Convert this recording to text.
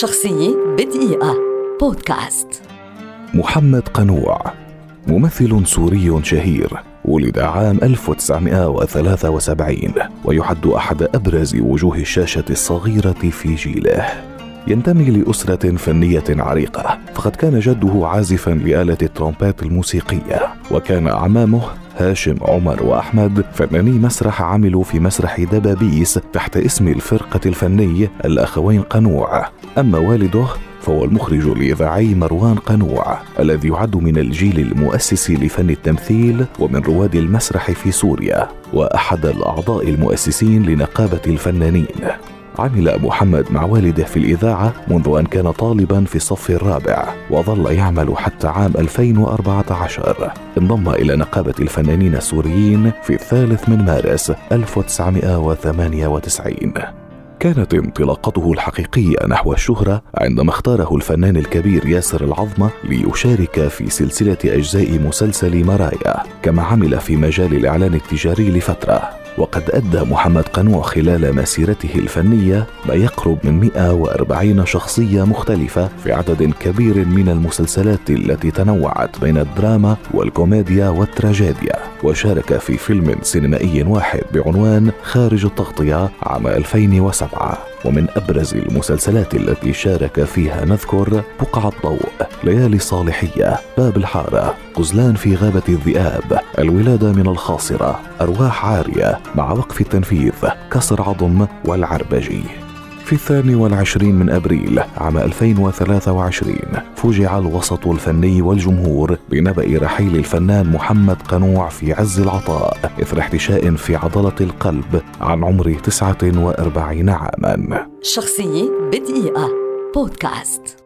شخصية بدقيقة. بودكاست. محمد قنوع ممثل سوري شهير ولد عام 1973 ويعد أحد أبرز وجوه الشاشة الصغيرة في جيله. ينتمي لأسرة فنية عريقة فقد كان جده عازفا لآلة الترومبات الموسيقية وكان أعمامه هاشم عمر وأحمد فناني مسرح عملوا في مسرح دبابيس تحت اسم الفرقة الفني الأخوين قنوع. أما والده فهو المخرج الإذاعي مروان قنوع الذي يعد من الجيل المؤسس لفن التمثيل ومن رواد المسرح في سوريا وأحد الأعضاء المؤسسين لنقابة الفنانين. عمل محمد مع والده في الإذاعة منذ أن كان طالبا في الصف الرابع وظل يعمل حتى عام 2014 انضم إلى نقابة الفنانين السوريين في الثالث من مارس 1998 كانت انطلاقته الحقيقية نحو الشهرة عندما اختاره الفنان الكبير ياسر العظمة ليشارك في سلسلة أجزاء مسلسل مرايا كما عمل في مجال الإعلان التجاري لفترة. وقد أدى محمد قنوع خلال مسيرته الفنية ما يقرب من 140 شخصية مختلفة في عدد كبير من المسلسلات التي تنوعت بين الدراما والكوميديا والتراجيديا. وشارك في فيلم سينمائي واحد بعنوان خارج التغطية عام 2007 ومن أبرز المسلسلات التي شارك فيها نذكر بقعة ضوء ليالي صالحية باب الحارة غزلان في غابة الذئاب الولادة من الخاصرة أرواح عارية مع وقف التنفيذ كسر عظم والعربجي. في الثاني والعشرين من أبريل عام 2023 فوجع الوسط الفني والجمهور بنبأ رحيل الفنان محمد قنوع في عز العطاء إثر احتشاء في عضلة القلب عن عمر 49 عاما. شخصية بدقيقة. بودكاست.